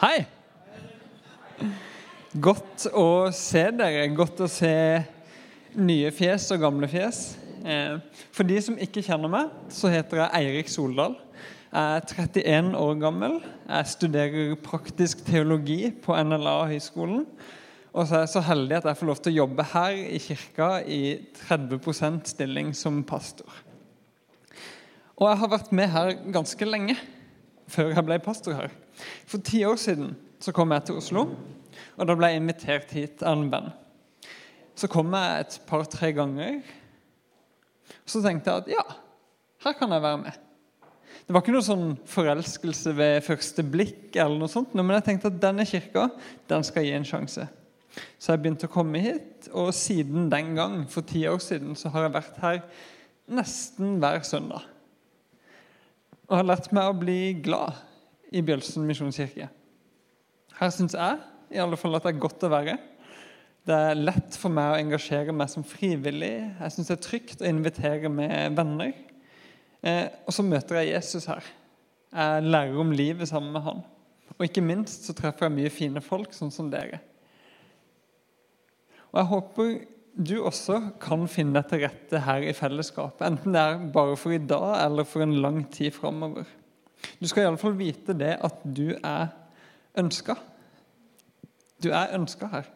Hei! Godt å se dere. Godt å se nye fjes og gamle fjes. Eh, for de som ikke kjenner meg, så heter jeg Eirik Soldal. Jeg er 31 år gammel. Jeg studerer praktisk teologi på NLA-høgskolen. Og så er jeg så heldig at jeg får lov til å jobbe her i kirka i 30% stilling som pastor. Og jeg har vært med her ganske lenge før jeg ble pastor her. For ti år siden så kom jeg til Oslo, og da ble jeg invitert hit av en venn. Så kom jeg et par-tre ganger. og Så tenkte jeg at ja, her kan jeg være med. Det var ikke noe sånn forelskelse ved første blikk, eller noe sånt, men jeg tenkte at denne kirka den skal gi en sjanse. Så jeg begynte å komme hit, og siden den gang, for ti år siden, så har jeg vært her nesten hver søndag. Og har lært meg å bli glad i Bjølsen misjonskirke. Her syns jeg i alle fall at det er godt å være. Det er lett for meg å engasjere meg som frivillig. Jeg syns det er trygt å invitere med venner. Eh, og så møter jeg Jesus her. Jeg lærer om livet sammen med han. Og ikke minst så treffer jeg mye fine folk, sånn som dere. Og jeg håper du også kan finne deg til rette her i fellesskapet. Enten det er bare for i dag eller for en lang tid framover. Du skal iallfall vite det at du er ønska. Du er ønska her.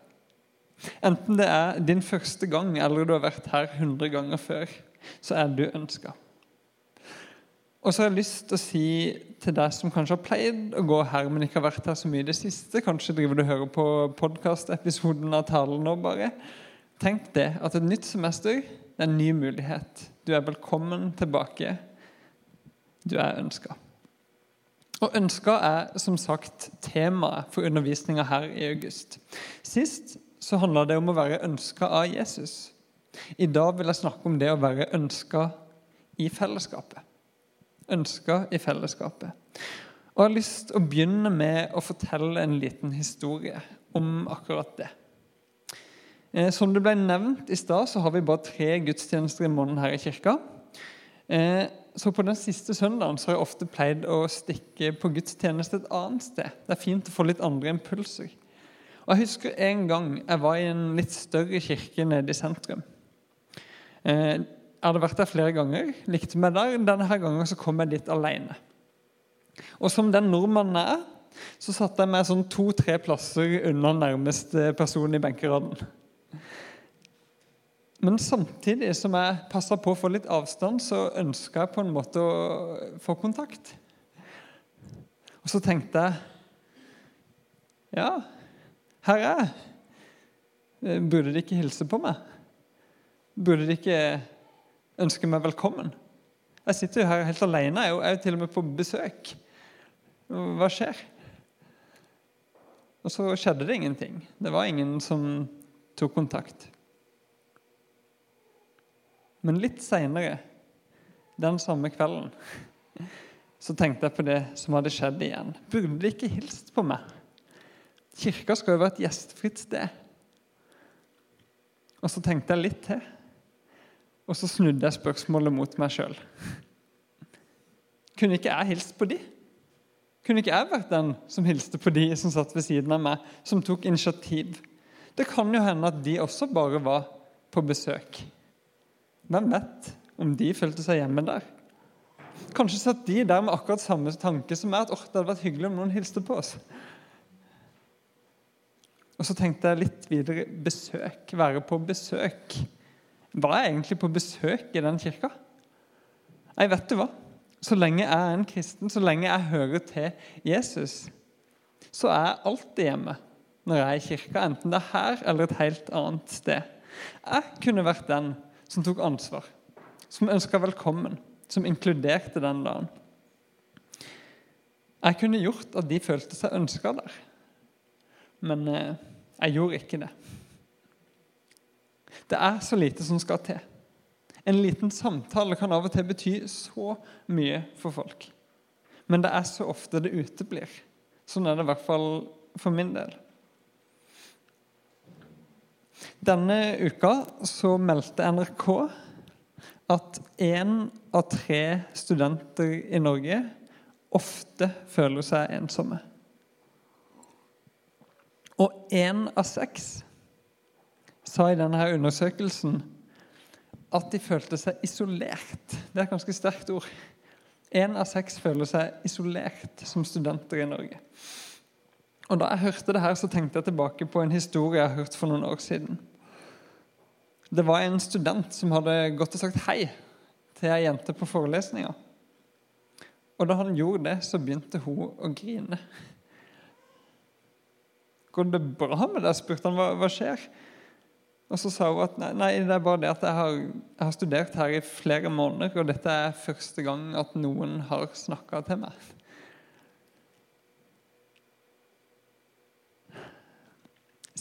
Enten det er din første gang eller du har vært her 100 ganger før, så er du ønska. Og så har jeg lyst til å si til deg som kanskje har pleid å gå her, men ikke har vært her så mye i det siste Kanskje driver du og hører på podkastepisoden av talen nå, bare. Tenk det, at et nytt semester det er en ny mulighet. Du er velkommen tilbake. Du er ønska. Og ønska er som sagt temaet for undervisninga her i august. Sist så handla det om å være ønska av Jesus. I dag vil jeg snakke om det å være ønska i fellesskapet. Ønska i fellesskapet. Og Jeg har lyst til å begynne med å fortelle en liten historie om akkurat det. Eh, som det ble nevnt i stad, så har vi bare tre gudstjenester i måneden her i kirka. Så på den siste søndagen så har jeg ofte pleid å stikke på gudstjeneste et annet sted. Det er fint å få litt andre impulser. Og Jeg husker en gang jeg var i en litt større kirke nede i sentrum. Eh, jeg hadde vært der flere ganger, likte meg der. Denne her gangen så kom jeg dit alene. Og som den nordmannen er, så satte jeg meg sånn to-tre plasser unna nærmeste person i benkeraden. Men samtidig som jeg passa på å få litt avstand, så ønska jeg på en måte å få kontakt. Og så tenkte jeg Ja, her er jeg. Burde de ikke hilse på meg? Burde de ikke ønske meg velkommen? Jeg sitter jo her helt alene. Jeg er jo til og med på besøk. Hva skjer? Og så skjedde det ingenting. Det var ingen som tok kontakt. Men litt seinere, den samme kvelden, så tenkte jeg på det som hadde skjedd igjen. Burde de ikke hilst på meg? Kirka skal jo være et gjestfritt sted. Og så tenkte jeg litt til, og så snudde jeg spørsmålet mot meg sjøl. Kunne ikke jeg hilst på de? Kunne ikke jeg vært den som hilste på de som satt ved siden av meg, som tok initiativ? Det kan jo hende at de også bare var på besøk. Hvem vet om de følte seg hjemme der? Kanskje satt de der med akkurat samme tanke som meg, at det hadde vært hyggelig om noen hilste på oss. Og så tenkte jeg litt videre besøk. Være på besøk. Hva er egentlig på besøk i den kirka? Nei, vet du hva? Så lenge jeg er en kristen, så lenge jeg hører til Jesus, så er jeg alltid hjemme når jeg er i kirka, enten det er her eller et helt annet sted. Jeg kunne vært den som tok ansvar, som ønska velkommen, som inkluderte den dagen. Jeg kunne gjort at de følte seg ønska der, men eh, jeg gjorde ikke det. Det er så lite som skal til. En liten samtale kan av og til bety så mye for folk. Men det er så ofte det uteblir. Sånn er det i hvert fall for min del. Denne uka så meldte NRK at én av tre studenter i Norge ofte føler seg ensomme. Og én av seks sa i denne undersøkelsen at de følte seg isolert. Det er et ganske sterkt ord. Én av seks føler seg isolert som studenter i Norge. Og Da jeg hørte det her, så tenkte jeg tilbake på en historie jeg har hørt for noen år siden. Det var en student som hadde gått og sagt hei til ei jente på forelesninga. Og da han gjorde det, så begynte hun å grine. Går det bra med deg? spurte han. Hva, hva skjer? Og så sa hun at nei, nei, det er bare det at jeg har, jeg har, studert her i flere måneder, og dette er første gang at noen har snakka til meg.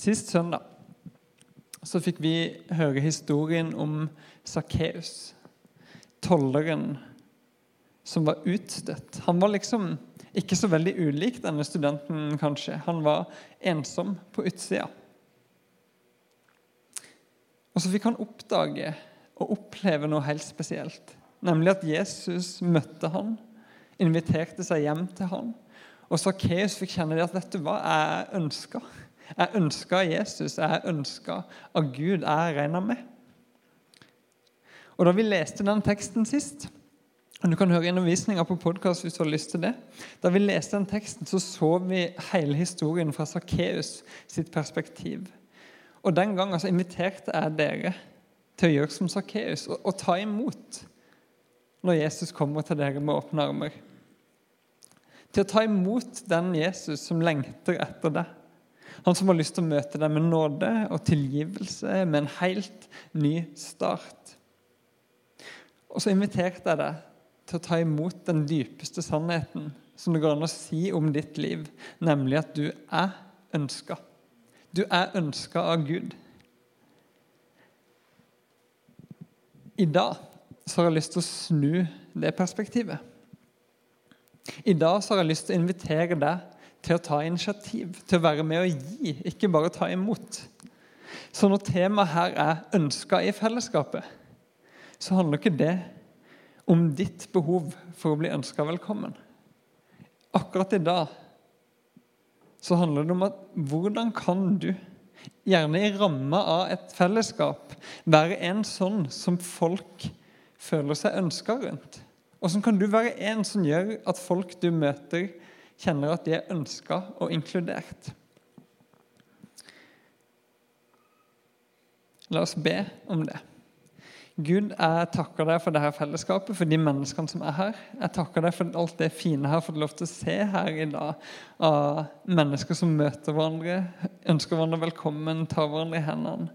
Sist søndag så fikk vi høre historien om Sakkeus, tolleren som var utstøtt. Han var liksom ikke så veldig ulik denne studenten, kanskje. Han var ensom på utsida. Og så fikk han oppdage og oppleve noe helt spesielt. Nemlig at Jesus møtte han, inviterte seg hjem til han. Og Sakkeus fikk kjenne det at vet du hva, jeg ønska. Jeg ønska Jesus, jeg ønska av Gud, jeg regna med. Og Da vi leste den teksten sist og Du kan høre undervisninga på podkast hvis du har lyst til det. Da vi leste den teksten, så så vi hele historien fra Sakkeus sitt perspektiv. Og Den gangen så inviterte jeg dere til å gjøre som Sakkeus og, og ta imot når Jesus kommer til dere med åpne armer. Til å ta imot den Jesus som lengter etter deg. Han som har lyst til å møte deg med nåde og tilgivelse, med en helt ny start. Og så inviterte jeg deg til å ta imot den dypeste sannheten som det går an å si om ditt liv, nemlig at du er ønska. Du er ønska av Gud. I dag så har jeg lyst til å snu det perspektivet. I dag så har jeg lyst til å invitere deg til å ta initiativ, til å være med og gi, ikke bare ta imot. Så når temaet her er 'ønska i fellesskapet', så handler ikke det om ditt behov for å bli ønska velkommen. Akkurat i dag så handler det om at hvordan kan du, gjerne i ramma av et fellesskap, være en sånn som folk føler seg ønska rundt? Hvordan kan du være en som gjør at folk du møter, kjenner at de er ønska og inkludert? La oss be om det. Gud, jeg takker deg for dette fellesskapet, for de menneskene som er her. Jeg takker deg for alt det fine jeg har fått lov til å se her i dag. Av mennesker som møter hverandre, ønsker hverandre velkommen, tar hverandre i hendene.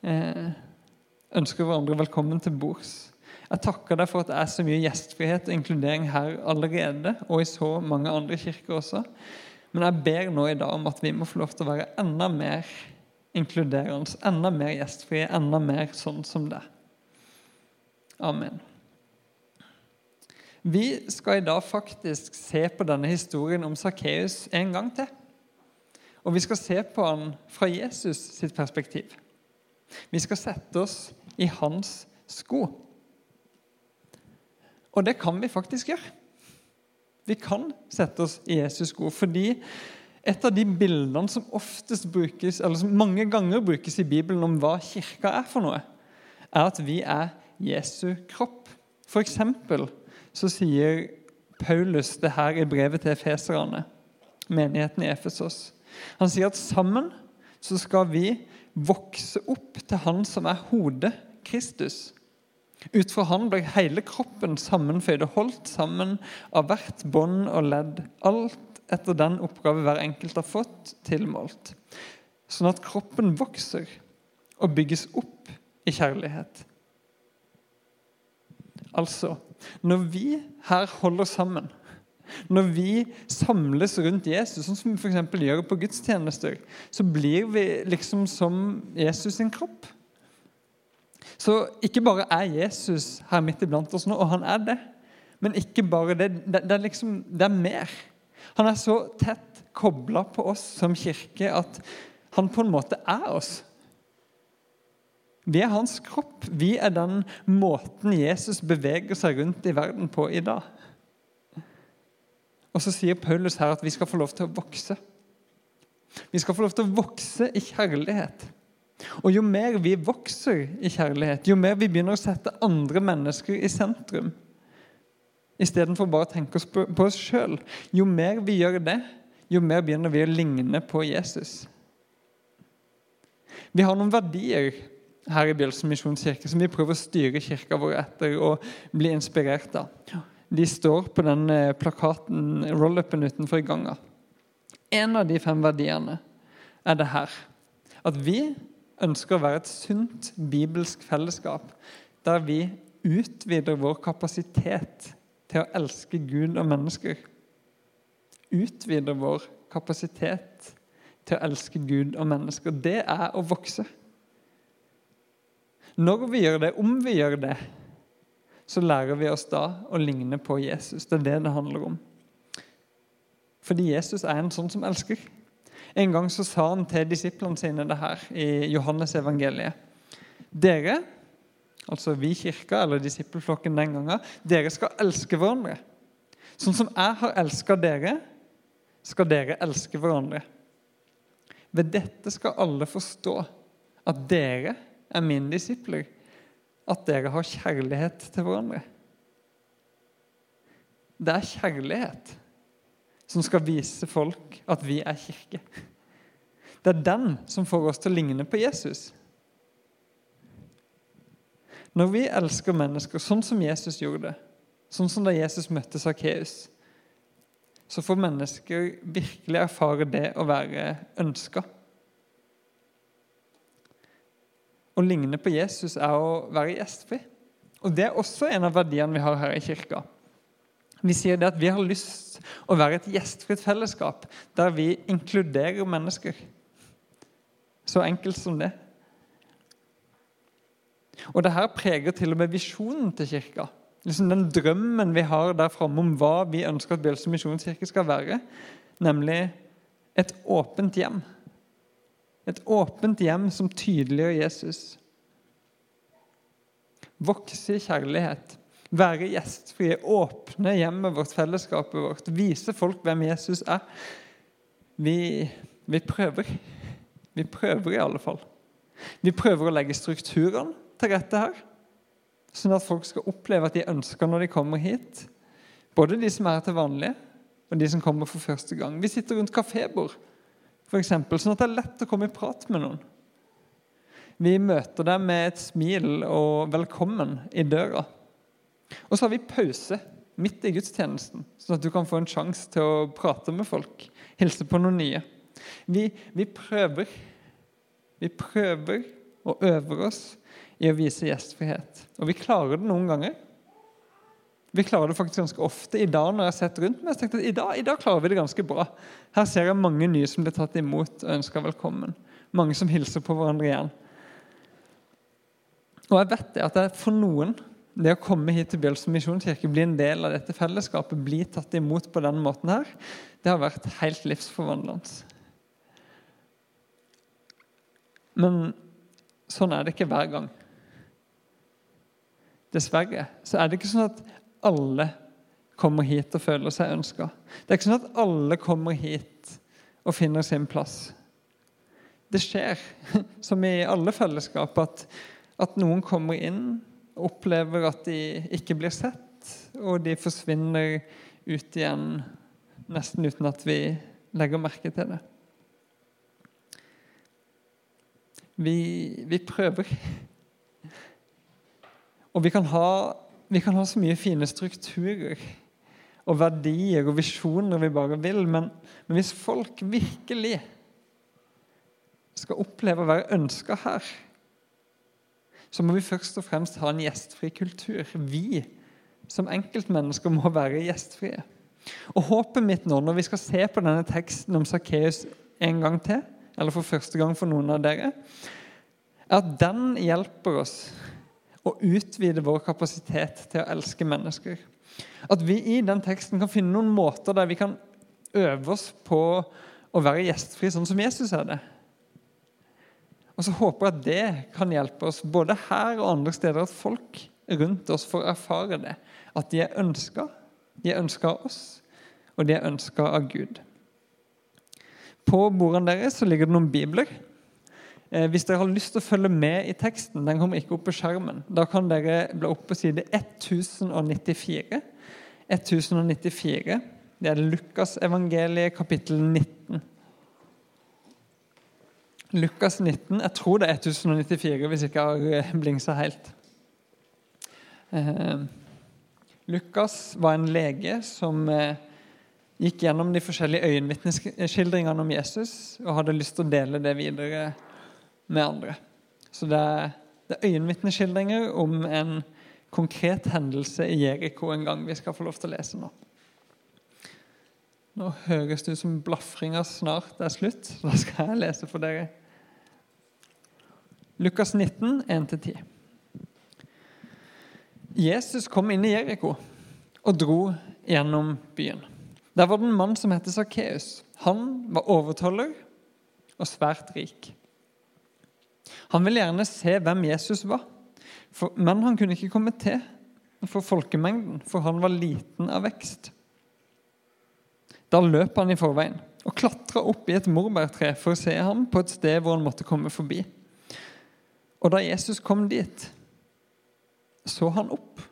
Eh, ønsker hverandre velkommen til bords. Jeg takker deg for at det er så mye gjestfrihet og inkludering her allerede, og i så mange andre kirker også. Men jeg ber nå i dag om at vi må få lov til å være enda mer inkluderende, enda mer gjestfrie, enda mer sånn som det. Amen. Vi skal i dag faktisk se på denne historien om Sakkeus en gang til. Og vi skal se på han fra Jesus sitt perspektiv. Vi skal sette oss i hans sko. Og det kan vi faktisk gjøre. Vi kan sette oss i Jesus sko fordi et av de bildene som oftest brukes, eller som mange ganger brukes i Bibelen om hva kirka er for noe, er at vi er Jesu kropp. For eksempel så sier Paulus det her i brevet til efeserne, menigheten i Efesos. Han sier at sammen så skal vi vokse opp til Han som er hodet, Kristus. Ut fra Han ble hele kroppen sammenføyd og holdt sammen av hvert bånd og ledd, alt etter den oppgave hver enkelt har fått tilmålt, sånn at kroppen vokser og bygges opp i kjærlighet. Altså, når vi her holder sammen, når vi samles rundt Jesus, sånn som vi f.eks. gjør på gudstjenester, så blir vi liksom som Jesus sin kropp. Så ikke bare er Jesus her midt iblant oss nå, og han er det, men ikke bare det. Det, det er liksom, det er mer. Han er så tett kobla på oss som kirke at han på en måte er oss. Vi er hans kropp. Vi er den måten Jesus beveger seg rundt i verden på i dag. Og så sier Paulus her at vi skal få lov til å vokse. Vi skal få lov til å vokse i kjærlighet. Og jo mer vi vokser i kjærlighet, jo mer vi begynner å sette andre mennesker i sentrum, istedenfor bare å tenke på oss sjøl, jo mer vi gjør det, jo mer begynner vi å ligne på Jesus. Vi har noen verdier her i Bjølsen misjonskirke som vi prøver å styre kirka vår etter og bli inspirert av. De står på den eh, plakaten, roll-upen utenfor i ganga. En av de fem verdiene er det her. At vi ønsker å være et sunt bibelsk fellesskap der vi utvider vår kapasitet til å elske Gud og mennesker. Utvider vår kapasitet til å elske Gud og mennesker. Det er å vokse. Når vi gjør det, om vi gjør det, så lærer vi oss da å ligne på Jesus. Det er det det handler om. Fordi Jesus er en sånn som elsker. En gang så sa han til disiplene sine det her i Johannes evangeliet. Dere, altså vi kirka eller disippelflokken den gangen, dere skal elske hverandre. Sånn som jeg har elska dere, skal dere elske hverandre. Ved dette skal alle forstå at dere er mine disipler, at dere har kjærlighet til hverandre. Det er kjærlighet som skal vise folk at vi er kirke. Det er den som får oss til å ligne på Jesus. Når vi elsker mennesker sånn som Jesus gjorde det, sånn som da Jesus møtte Sakkeus, så får mennesker virkelig erfare det å være ønska. Å ligne på Jesus er å være gjestfri. Og Det er også en av verdiene vi har her i kirka. Vi sier det at vi har lyst å være et gjestfritt fellesskap der vi inkluderer mennesker. Så enkelt som det. Og det her preger til og med visjonen til kirka. Liksom Den drømmen vi har der framme om hva vi ønsker at Bjølsen misjonskirke skal være. Nemlig et åpent hjem. Et åpent hjem som tydeliggjør Jesus. Vokse i kjærlighet være gjestfrie, åpne hjemmet vårt, fellesskapet vårt, vise folk hvem Jesus er. Vi, vi prøver. Vi prøver i alle fall. Vi prøver å legge strukturene til rette her, sånn at folk skal oppleve at de ønsker når de kommer hit. Både de som er til vanlig, og de som kommer for første gang. Vi sitter rundt kafébord, f.eks., sånn at det er lett å komme i prat med noen. Vi møter dem med et smil og 'velkommen' i døra. Og så har vi pause midt i gudstjenesten, sånn at du kan få en sjanse til å prate med folk. Hilse på noen nye. Vi, vi prøver. Vi prøver og øver oss i å vise gjestfrihet. Og vi klarer det noen ganger. Vi klarer det faktisk ganske ofte. I dag når jeg har sett rundt meg, jeg at i dag, i dag klarer vi det ganske bra. Her ser jeg mange nye som blir tatt imot og ønsker velkommen. Mange som hilser på hverandre igjen. Og jeg vet det at for noen det å komme hit til Bjølsen misjonskirke, bli en del av dette fellesskapet, bli tatt imot på denne måten her, det har vært helt livsforvandlende. Men sånn er det ikke hver gang. Dessverre så er det ikke sånn at alle kommer hit og føler seg ønska. Det er ikke sånn at alle kommer hit og finner sin plass. Det skjer, som i alle fellesskap, at, at noen kommer inn opplever at de ikke blir sett, og de forsvinner ut igjen nesten uten at vi legger merke til det. Vi, vi prøver. Og vi kan, ha, vi kan, ha, så mye fine strukturer og verdier og visjoner vi bare vil, men, men hvis folk virkelig skal oppleve å være ønska her, så må vi først og fremst ha en gjestfri kultur. Vi som enkeltmennesker må være gjestfrie. Og Håpet mitt nå, når vi skal se på denne teksten om Sakkeus en gang til, eller for første gang for noen av dere, er at den hjelper oss å utvide vår kapasitet til å elske mennesker. At vi i den teksten kan finne noen måter der vi kan øve oss på å være gjestfrie, sånn som Jesus er det. Og så håper jeg at det kan hjelpe oss både her og andre steder, at folk rundt oss får erfare det. At de er ønska. De er ønska av oss, og de er ønska av Gud. På bordene deres så ligger det noen bibler. Eh, hvis dere har lyst til å følge med i teksten, den kommer ikke opp på skjermen, da kan dere bli opp på side 1094. 1094. Det er Lukas evangeliet kapittel 19. Lukas 19. Jeg tror det er 1094, hvis jeg ikke har blingsa helt. Eh, Lukas var en lege som eh, gikk gjennom de forskjellige øyenvitneskildringene om Jesus og hadde lyst til å dele det videre med andre. Så det er, det er øyenvitneskildringer om en konkret hendelse i Jeriko en gang vi skal få lov til å lese nå. Nå høres det ut som blafringa snart er slutt, da skal jeg lese for dere. Lukas 19, 1-10. Jesus kom inn i Jeriko og dro gjennom byen. Der var det en mann som het Sakkeus. Han var overtoller og svært rik. Han ville gjerne se hvem Jesus var, men han kunne ikke komme til for folkemengden, for han var liten av vekst. Da løp han i forveien og klatra opp i et morbærtre for å se ham på et sted hvor han måtte komme forbi. Og da Jesus kom dit, så han opp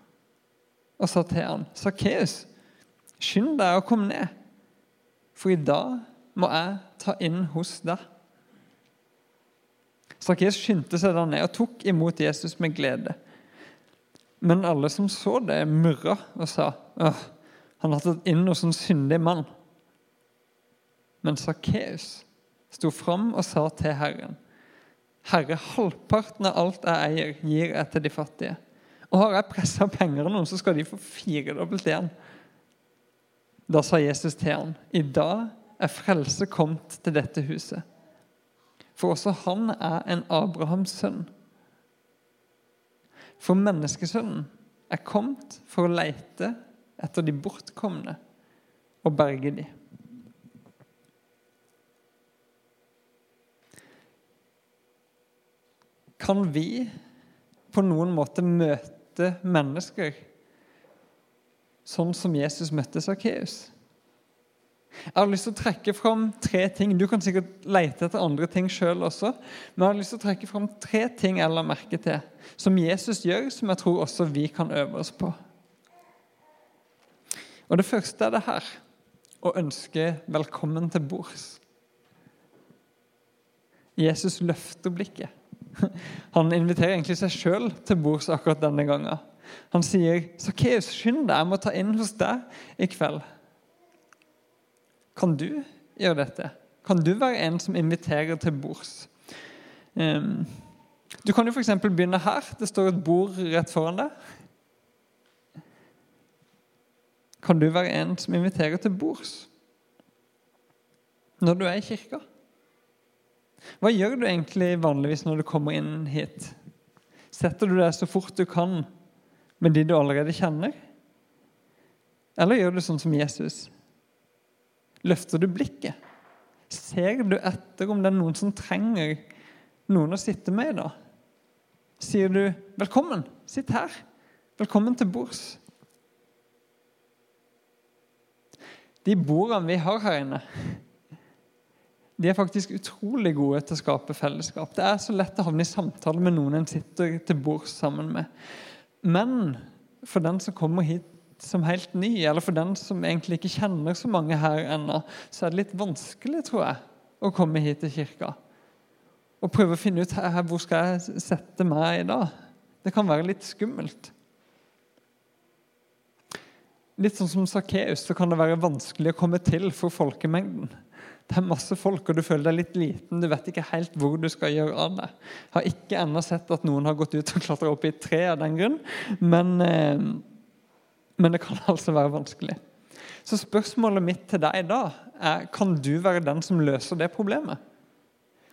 og sa til han, 'Sakkeus, skynd deg å komme ned, for i dag må jeg ta inn hos deg.' Sakkeus skyndte seg da ned og tok imot Jesus med glede. Men alle som så det, murra og sa, 'Han har tatt inn hos en syndig mann.' Men Sakkeus sto fram og sa til Herren, 'Herre, halvparten av alt jeg eier, gir jeg til de fattige.' Og har jeg pressa penger av noen, så skal de få firedobbelt igjen. Da sa Jesus til ham, i dag er frelse kommet til dette huset. For også han er en Abrahams sønn. For menneskesønnen er kommet for å leite etter de bortkomne og berge de. Kan vi på noen måte møte mennesker sånn som Jesus møtte Sakkeus. Jeg har lyst til å trekke fram tre ting. Du kan sikkert lete etter andre ting sjøl også. Men jeg har lyst til å trekke fram tre ting jeg la merke til, som Jesus gjør, som jeg tror også vi kan øve oss på. Og Det første er det her å ønske velkommen til bords. Jesus løfter blikket. Han inviterer egentlig seg sjøl til bords akkurat denne gangen. Han sier, 'Sakkeus, skynd deg, jeg må ta inn hos deg i kveld.' Kan du gjøre dette? Kan du være en som inviterer til bords? Um, du kan jo f.eks. begynne her. Det står et bord rett foran deg. Kan du være en som inviterer til bords når du er i kirka? Hva gjør du egentlig vanligvis når du kommer inn hit? Setter du deg så fort du kan med de du allerede kjenner? Eller gjør du sånn som Jesus? Løfter du blikket? Ser du etter om det er noen som trenger noen å sitte med i dag? Sier du 'velkommen, sitt her', 'velkommen til bords'? De bordene vi har her inne, de er faktisk utrolig gode til å skape fellesskap. Det er så lett å havne i samtale med noen en sitter til bords sammen med. Men for den som kommer hit som helt ny, eller for den som egentlig ikke kjenner så mange her ennå, så er det litt vanskelig, tror jeg, å komme hit til kirka. Og prøve å finne ut her, hvor skal jeg sette meg i dag. Det kan være litt skummelt. Litt sånn som Sakkeus, så kan det være vanskelig å komme til for folkemengden. Det er masse folk, og du føler deg litt liten. Du vet ikke helt hvor du skal gjøre av det. Har ikke ennå sett at noen har gått ut og klatra opp i et tre av den grunn, men, eh, men, det kan altså være vanskelig. Så spørsmålet mitt til deg da er kan du være den som løser det problemet.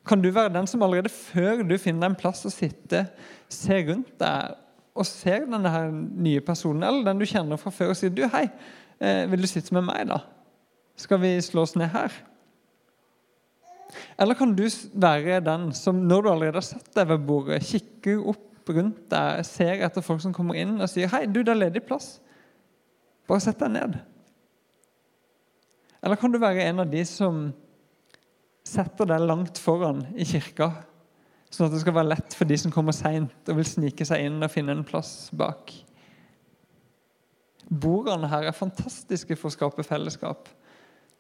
Kan du være den som allerede før du finner en plass å sitte, ser rundt deg og ser denne her nye personen, eller den du kjenner fra før, og sier du, 'Hei, eh, vil du sitte med meg, da? Skal vi slå oss ned her?' Eller kan du være den som når du allerede har satt deg ved bordet, kikker opp rundt deg, ser etter folk som kommer inn, og sier 'Hei, du, det er ledig plass. Bare sett deg ned.' Eller kan du være en av de som setter deg langt foran i kirka, sånn at det skal være lett for de som kommer seint og vil snike seg inn og finne en plass bak. Bordene her er fantastiske for å skape fellesskap,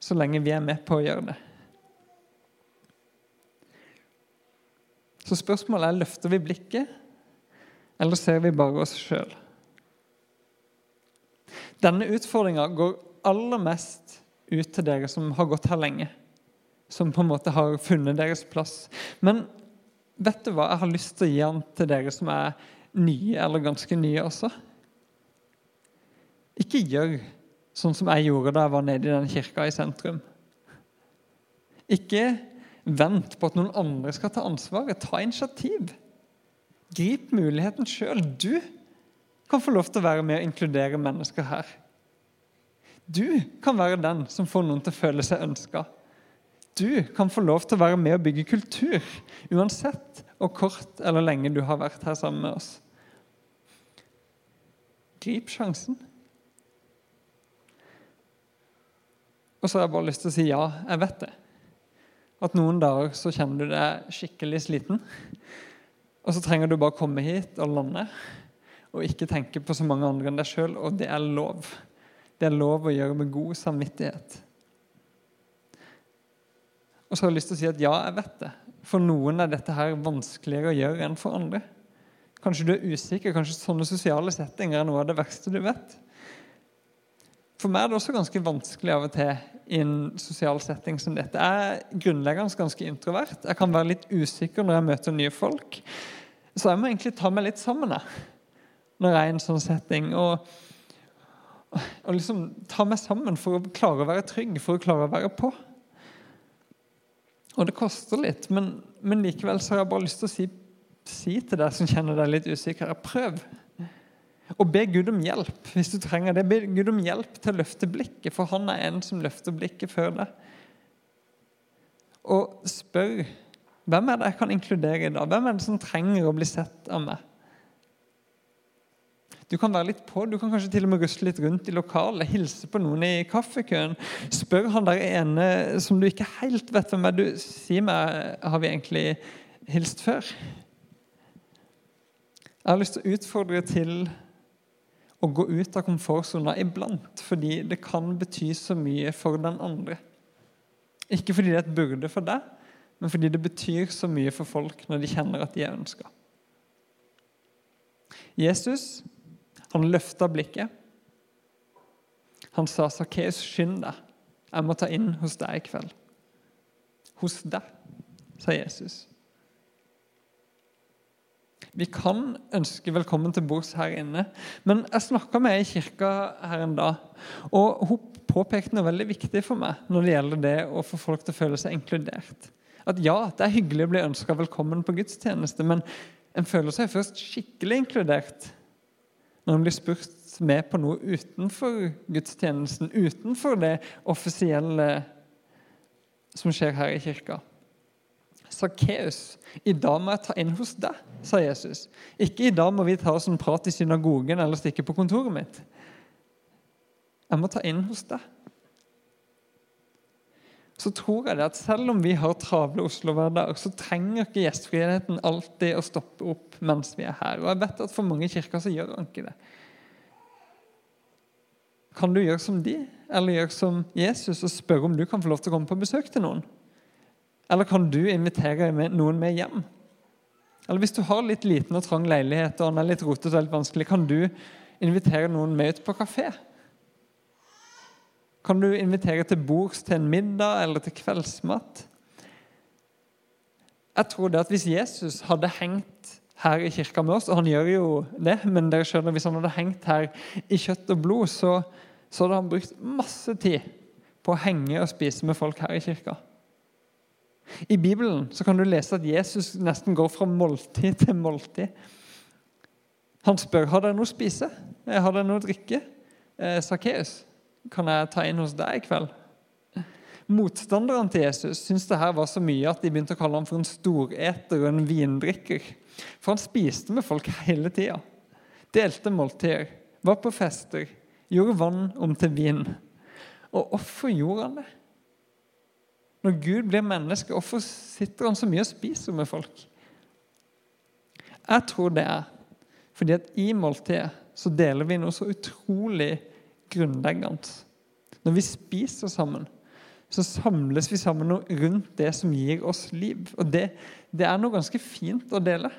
så lenge vi er med på å gjøre det. Så spørsmålet er løfter vi blikket, eller ser vi bare oss sjøl? Denne utfordringa går aller mest ut til dere som har gått her lenge. Som på en måte har funnet deres plass. Men vet du hva? Jeg har lyst til å gi den til dere som er nye eller ganske nye også. Ikke gjør sånn som jeg gjorde da jeg var nede i den kirka i sentrum. Ikke vent på at noen andre skal ta ansvaret. Ta initiativ. Grip muligheten sjøl. Du kan få lov til å være med og inkludere mennesker her. Du kan være den som får noen til å føle seg ønska. Du kan få lov til å være med og bygge kultur, uansett hvor kort eller lenge du har vært her sammen med oss. Grip sjansen. Og så har jeg bare lyst til å si ja, jeg vet det. At noen dager så kjenner du deg skikkelig sliten. Og så trenger du bare komme hit og lande og ikke tenke på så mange andre enn deg sjøl, og det er lov. Det er lov å gjøre med god samvittighet. Og så har jeg lyst til å si at ja, jeg vet det. For noen er dette her vanskeligere å gjøre enn for andre. Kanskje du er usikker, kanskje sånne sosiale settinger er noe av det verste du vet. For meg er det også ganske vanskelig av og til i en sosial setting som dette. Jeg er grunnleggende ganske introvert. Jeg kan være litt usikker når jeg møter nye folk. Så jeg må egentlig ta meg litt sammen jeg, når jeg er i en sånn setting. Og, og liksom ta meg sammen for å klare å være trygg, for å klare å være på. Og det koster litt, men, men likevel så har jeg bare lyst til å si, si til deg som kjenner deg litt usikker, prøv. Og be Gud om hjelp hvis du trenger det. Be Gud om hjelp til å løfte blikket, for han er en som løfter blikket før deg. Og spør hvem er det jeg kan inkludere i dag? Hvem er det som trenger å bli sett av meg? Du kan være litt på, du kan kanskje til og med rusle litt rundt i lokalet, hilse på noen i kaffekøen. Spør han der ene som du ikke helt vet hvem er. Du, si meg, har vi egentlig hilst før? Jeg har lyst til å utfordre til å gå ut av komfortsona iblant, fordi det kan bety så mye for den andre. Ikke fordi det er et burde for deg, men fordi det betyr så mye for folk når de kjenner at de er ønska. Jesus han løfta blikket. Han sa, 'Sakkeus, skynd deg. Jeg må ta inn hos deg i kveld.' Hos deg, sa Jesus. Vi kan ønske velkommen til bords her inne, men jeg snakka med ei i kirka her en dag. Og hun påpekte noe veldig viktig for meg når det gjelder det å få folk til å føle seg inkludert. At ja, det er hyggelig å bli ønska velkommen på gudstjeneste, men en føler seg først skikkelig inkludert når en blir spurt med på noe utenfor gudstjenesten, utenfor det offisielle som skjer her i kirka. Sakkeus, i dag må jeg ta inn hos deg, sa Jesus. Ikke i dag må vi ta oss en prat i synagogen eller stikke på kontoret mitt. Jeg må ta inn hos deg. Så tror jeg det at selv om vi har travle Oslo-hverdager, så trenger ikke gjestfriheten alltid å stoppe opp mens vi er her. Og jeg vet at for mange kirker så gjør han ikke det. Kan du gjøre som de, eller gjøre som Jesus og spørre om du kan få lov til å komme på besøk til noen? Eller kan du invitere noen med hjem? Eller hvis du har litt liten og trang leilighet og den er litt rotete og litt vanskelig, kan du invitere noen med ut på kafé? Kan du invitere til bords til en middag eller til kveldsmat? Jeg tror det at Hvis Jesus hadde hengt her i kirka med oss, og han gjør jo det, men dere skjønner, hvis han hadde hengt her i kjøtt og blod, så, så hadde han brukt masse tid på å henge og spise med folk her i kirka. I Bibelen så kan du lese at Jesus nesten går fra måltid til måltid. Han spør har dere noe å spise, eh, har dere noe å drikke. Eh, Sakkeus, kan jeg ta inn hos deg i kveld? Motstanderne til Jesus syntes det her var så mye at de begynte å kalle ham for en storeter og en vindrikker. For han spiste med folk hele tida. Delte måltider, var på fester, gjorde vann om til vin. Og hvorfor gjorde han det? Når Gud blir menneske, hvorfor sitter han så mye og spiser med folk? Jeg tror det er fordi at i måltidet så deler vi noe så utrolig grunnleggende. Når vi spiser sammen, så samles vi sammen rundt det som gir oss liv. Og det, det er noe ganske fint å dele.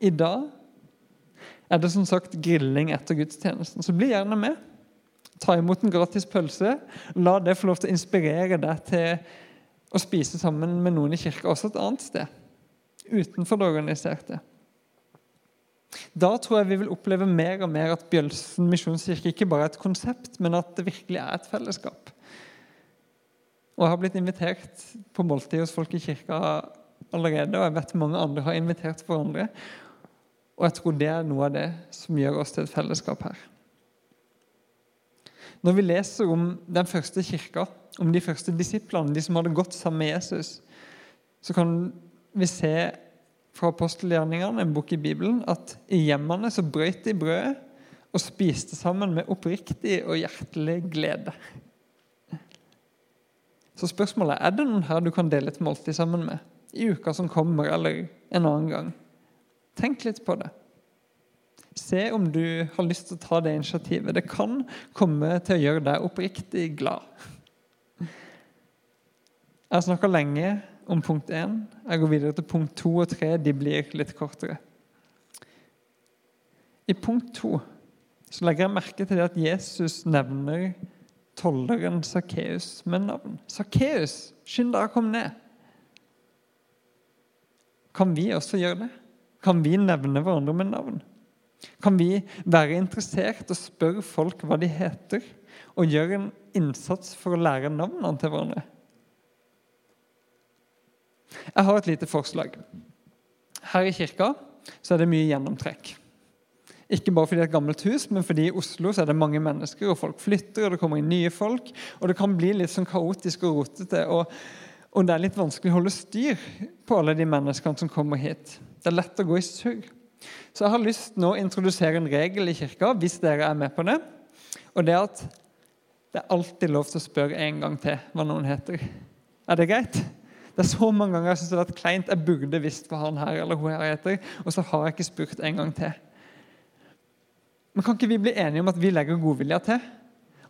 I dag er det som sagt grilling etter gudstjenesten, så bli gjerne med. Ta imot en gratis pølse. La det få lov til å inspirere deg til å spise sammen med noen i kirka også et annet sted. Utenfor det organiserte. Da tror jeg vi vil oppleve mer og mer at Bjølsen misjonskirke ikke bare er et konsept, men at det virkelig er et fellesskap. Og Jeg har blitt invitert på måltid hos folk i kirka allerede, og jeg vet mange andre har invitert hverandre. Og jeg tror det er noe av det som gjør oss til et fellesskap her. Når vi leser om den første kirka, om de første disiplene, de som hadde gått sammen med Jesus, så kan vi se fra apostelgjerningene, en bok i Bibelen, at i hjemmene så brøt de brødet og spiste sammen med oppriktig og hjertelig glede. Så spørsmålet er er det noen her du kan dele et måltid sammen med i uka som kommer, eller en annen gang. Tenk litt på det. Se om du har lyst til å ta det initiativet. Det kan komme til å gjøre deg oppriktig glad. Jeg har snakka lenge om punkt én. Jeg går videre til punkt to og tre. De blir litt kortere. I punkt to så legger jeg merke til det at Jesus nevner tolleren Sakkeus med navn. Sakkeus, skynd deg å komme ned. Kan vi også gjøre det? Kan vi nevne hverandre med navn? Kan vi være interessert og spørre folk hva de heter, og gjøre en innsats for å lære navnene til hverandre? Jeg har et lite forslag. Her i kirka så er det mye gjennomtrekk. Ikke bare fordi det er et gammelt hus, men fordi i Oslo så er det mange mennesker, og folk flytter, og det kommer inn nye folk. Og det kan bli litt sånn kaotisk og rotete, og, og det er litt vanskelig å holde styr på alle de menneskene som kommer hit. Det er lett å gå i surr. Så jeg har lyst nå å introdusere en regel i kirka, hvis dere er med på det. Og det er at det er alltid lov til å spørre en gang til hva noen heter. Er det greit? Det er så mange ganger jeg synes det har vært kleint. Jeg burde visst hva han her eller hun her heter, og så har jeg ikke spurt en gang til. Men kan ikke vi bli enige om at vi legger godvilja til?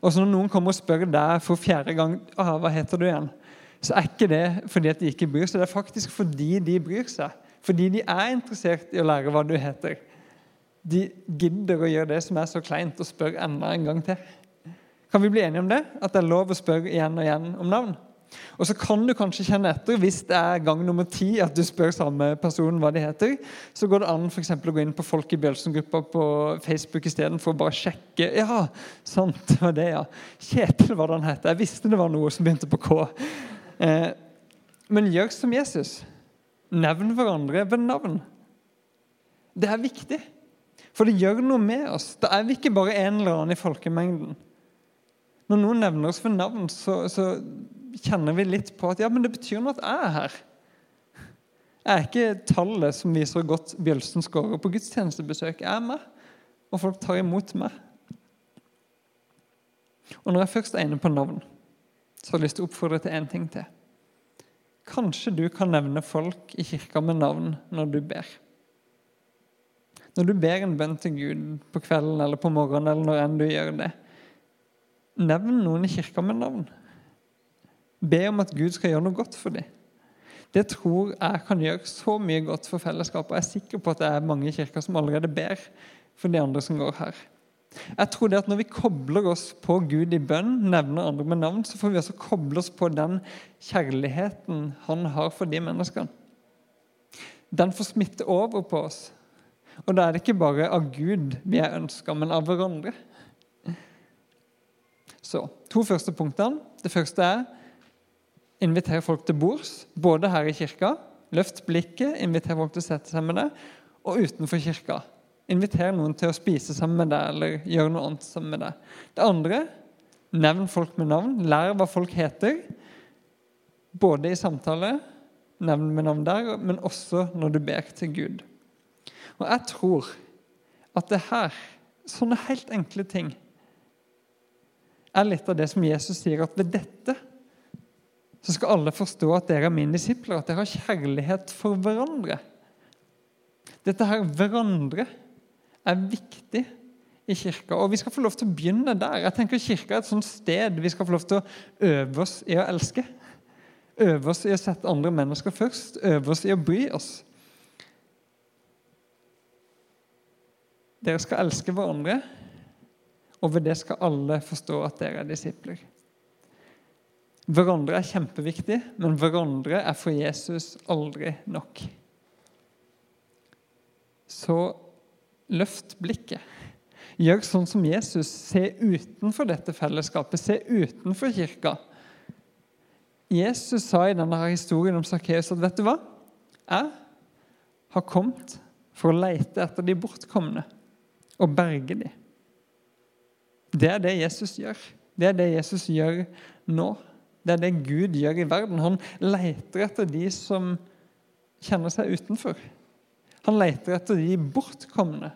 Og så når noen kommer og spør deg for fjerde gang ah, hva heter du igjen, så er ikke det fordi at de ikke bryr seg. Det er faktisk fordi de bryr seg. Fordi de er interessert i å lære hva du heter. De gidder å gjøre det som er så kleint, og spør enda en gang til. Kan vi bli enige om det? At det er lov å spørre igjen og igjen om navn? Og så kan du kanskje kjenne etter hvis det er gang nummer ti at du spør samme person hva de heter. Så går det an for å gå inn på Folk i Bjølsen-gruppa på Facebook istedenfor å bare sjekke. Ja, sant, det var det, ja. Kjetil var det han het. Jeg visste det var noe som begynte på K. Eh, men gjør som Jesus. Nevn hverandre ved navn. Det er viktig, for det gjør noe med oss. Da er vi ikke bare en eller annen i folkemengden. Når noen nevner oss ved navn, så, så kjenner vi litt på at ja, men det betyr noe at jeg er her. Jeg er ikke tallet som viser godt Bjølsen scorer på gudstjenestebesøk. Jeg er meg, og folk tar imot meg. Og Når jeg først er inne på navn, så har jeg lyst til å oppfordre til én ting til. Kanskje du kan nevne folk i kirka med navn når du ber. Når du ber en bønn til Gud på kvelden eller på morgenen, eller når enn du gjør det, nevn noen i kirka med navn. Be om at Gud skal gjøre noe godt for dem. Det tror jeg kan gjøre så mye godt for fellesskapet. Jeg er sikker på at det er mange i kirka som allerede ber for de andre som går her. Jeg tror det at Når vi kobler oss på Gud i bønn, nevner andre med navn, så får vi også koble oss på den kjærligheten han har for de menneskene. Den får smitte over på oss. Og da er det ikke bare av Gud vi er ønska, men av hverandre. Så, To første punktene. Det første er inviter folk til bords, både her i kirka. Løft blikket, inviter folk til å sette seg med det, og utenfor kirka. Inviter noen til å spise sammen med deg eller gjøre noe annet sammen med deg. Det andre nevn folk med navn. Lær hva folk heter. Både i samtale, nevn med navn der, men også når du ber til Gud. Og jeg tror at det her, sånne helt enkle ting, er litt av det som Jesus sier at ved dette så skal alle forstå at dere er mine disipler, at dere har kjærlighet for hverandre. Dette her hverandre er viktig i kirka, og vi skal få lov til å begynne der. Jeg tenker Kirka er et sånt sted vi skal få lov til å øve oss i å elske. Øve oss i å sette andre mennesker først, øve oss i å bry oss. Dere skal elske hverandre, og ved det skal alle forstå at dere er disipler. Hverandre er kjempeviktig, men hverandre er for Jesus aldri nok. Så løft blikket. Gjør sånn som Jesus. Se utenfor dette fellesskapet. Se utenfor kirka. Jesus sa i denne historien om Sakkeus at vet du hva? Jeg har kommet for å lete etter de bortkomne og berge dem. Det er det Jesus gjør. Det er det Jesus gjør nå. Det er det Gud gjør i verden. Han leter etter de som kjenner seg utenfor. Han leter etter de bortkomne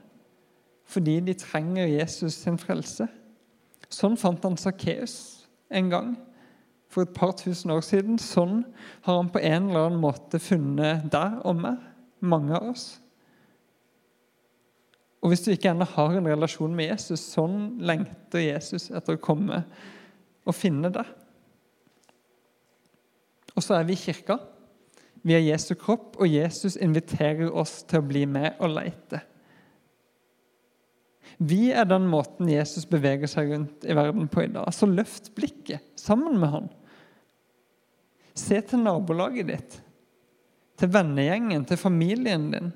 fordi de trenger Jesus sin frelse. Sånn fant han Sakkeus en gang for et par tusen år siden. Sånn har han på en eller annen måte funnet deg og meg, mange av oss. Og Hvis du ikke ennå har en relasjon med Jesus, sånn lengter Jesus etter å komme og finne deg. Og så er vi i kirka. Vi er Jesu kropp, og Jesus inviterer oss til å bli med og leite. Vi er den måten Jesus beveger seg rundt i verden på i dag. Så løft blikket sammen med han. Se til nabolaget ditt, til vennegjengen, til familien din.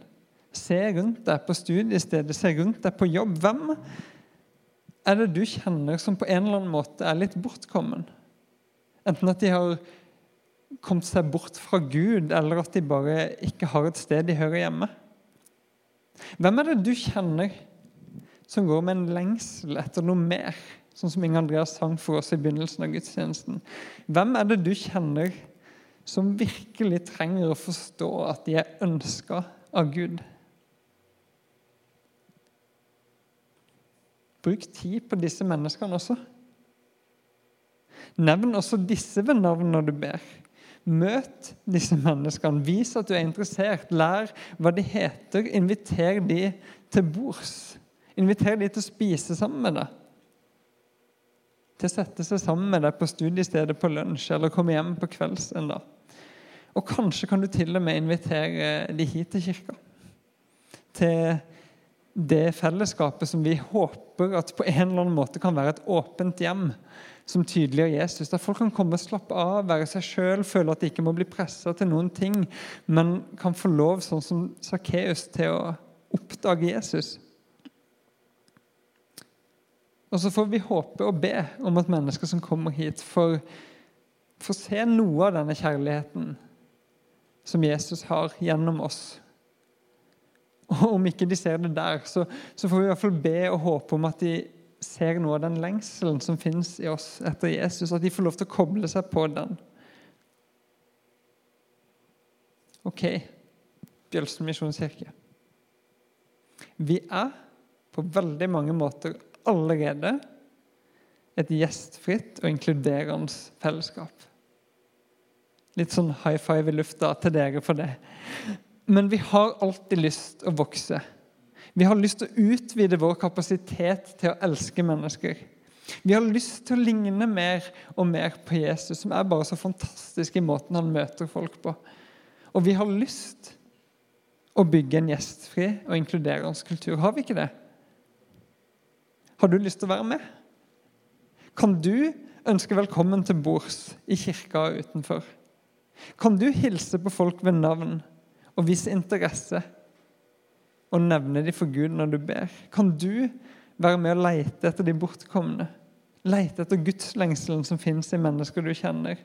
Se rundt deg på studiestedet, se rundt deg på jobb. Hvem er det du kjenner som på en eller annen måte er litt bortkommen? Enten at de har kommet seg bort fra Gud, eller at de bare ikke har et sted de hører hjemme. Hvem er det du kjenner som går med en lengsel etter noe mer, sånn som Inge Andreas sang for oss i begynnelsen av gudstjenesten? Hvem er det du kjenner som virkelig trenger å forstå at de er ønska av Gud? Bruk tid på disse menneskene også. Nevn også disse ved navn når du ber. Møt disse menneskene. Vis at du er interessert. Lær hva de heter. Inviter de til bords. Inviter de til å spise sammen med deg. Til å sette seg sammen med deg på studiestedet på lunsj eller komme hjem på kvelds en dag. Og kanskje kan du til og med invitere de hit til kirka. Til det fellesskapet som vi håper at på en eller annen måte kan være et åpent hjem som tydeliggjør Jesus. Der folk kan komme og slappe av, være seg sjøl, føle at de ikke må bli pressa til noen ting, men kan få lov, sånn som Sakkeus, til å oppdage Jesus. Og så får vi håpe og be om at mennesker som kommer hit, får, får se noe av denne kjærligheten som Jesus har gjennom oss. Og om ikke de ser det der, så, så får vi i hvert fall be og håpe om at de ser noe av den lengselen som finnes i oss etter Jesus. At de får lov til å koble seg på den. OK, Bjølsen misjonskirke. Vi er på veldig mange måter allerede et gjestfritt og inkluderende fellesskap. Litt sånn high five i lufta til dere for det. Men vi har alltid lyst å vokse. Vi har lyst til å utvide vår kapasitet til å elske mennesker. Vi har lyst til å ligne mer og mer på Jesus, som er bare så fantastisk i måten han møter folk på. Og vi har lyst å bygge en gjestfri og inkluderende kultur. Har vi ikke det? Har du lyst til å være med? Kan du ønske velkommen til bords i kirka utenfor? Kan du hilse på folk ved navn og vise interesse og nevne dem for Gud når du ber? Kan du være med og leite etter de bortkomne? Leite etter gudslengselen som fins i mennesker du kjenner?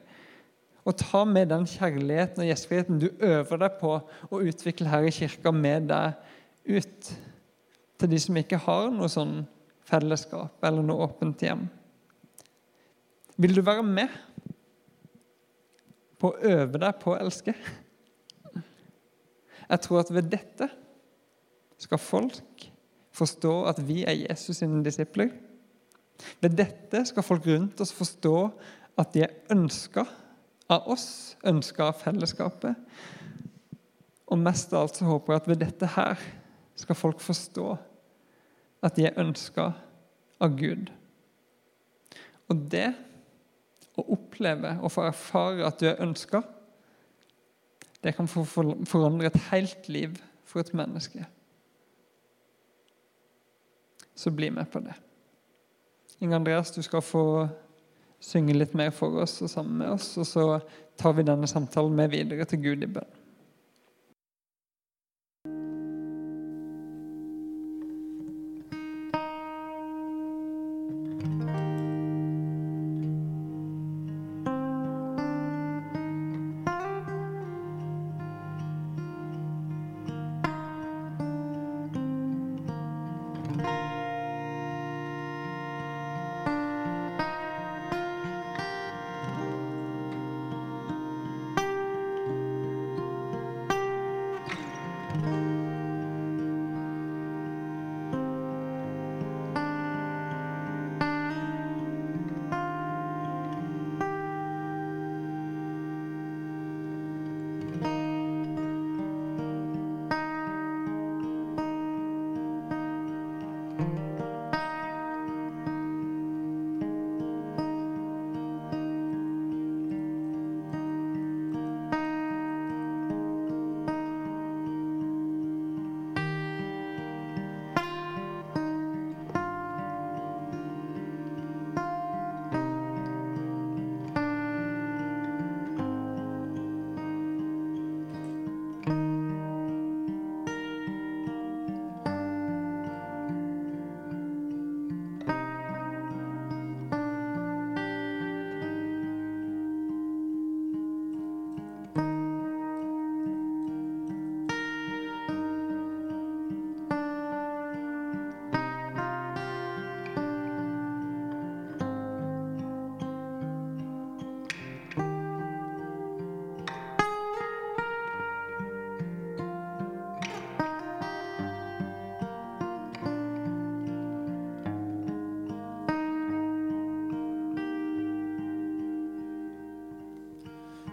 Og ta med den kjærligheten og gjestfriheten du øver deg på å utvikle her i kirka, med deg ut til de som ikke har noe sånn fellesskap eller noe åpent hjem. Vil du være med på å øve deg på å elske? Jeg tror at ved dette skal folk forstå at vi er Jesus sine disipler. Ved dette skal folk rundt oss forstå at de er ønska av oss ønska av fellesskapet. Og mest av alt så håper jeg at ved dette her skal folk forstå at de er ønska av Gud. Og det å oppleve og få erfare at du er ønska, det kan forandre et helt liv for et menneske. Så bli med på det. Inge Andreas, du skal få synge litt mer for oss og sammen med oss, og så tar vi denne samtalen med videre til Gud i bønn.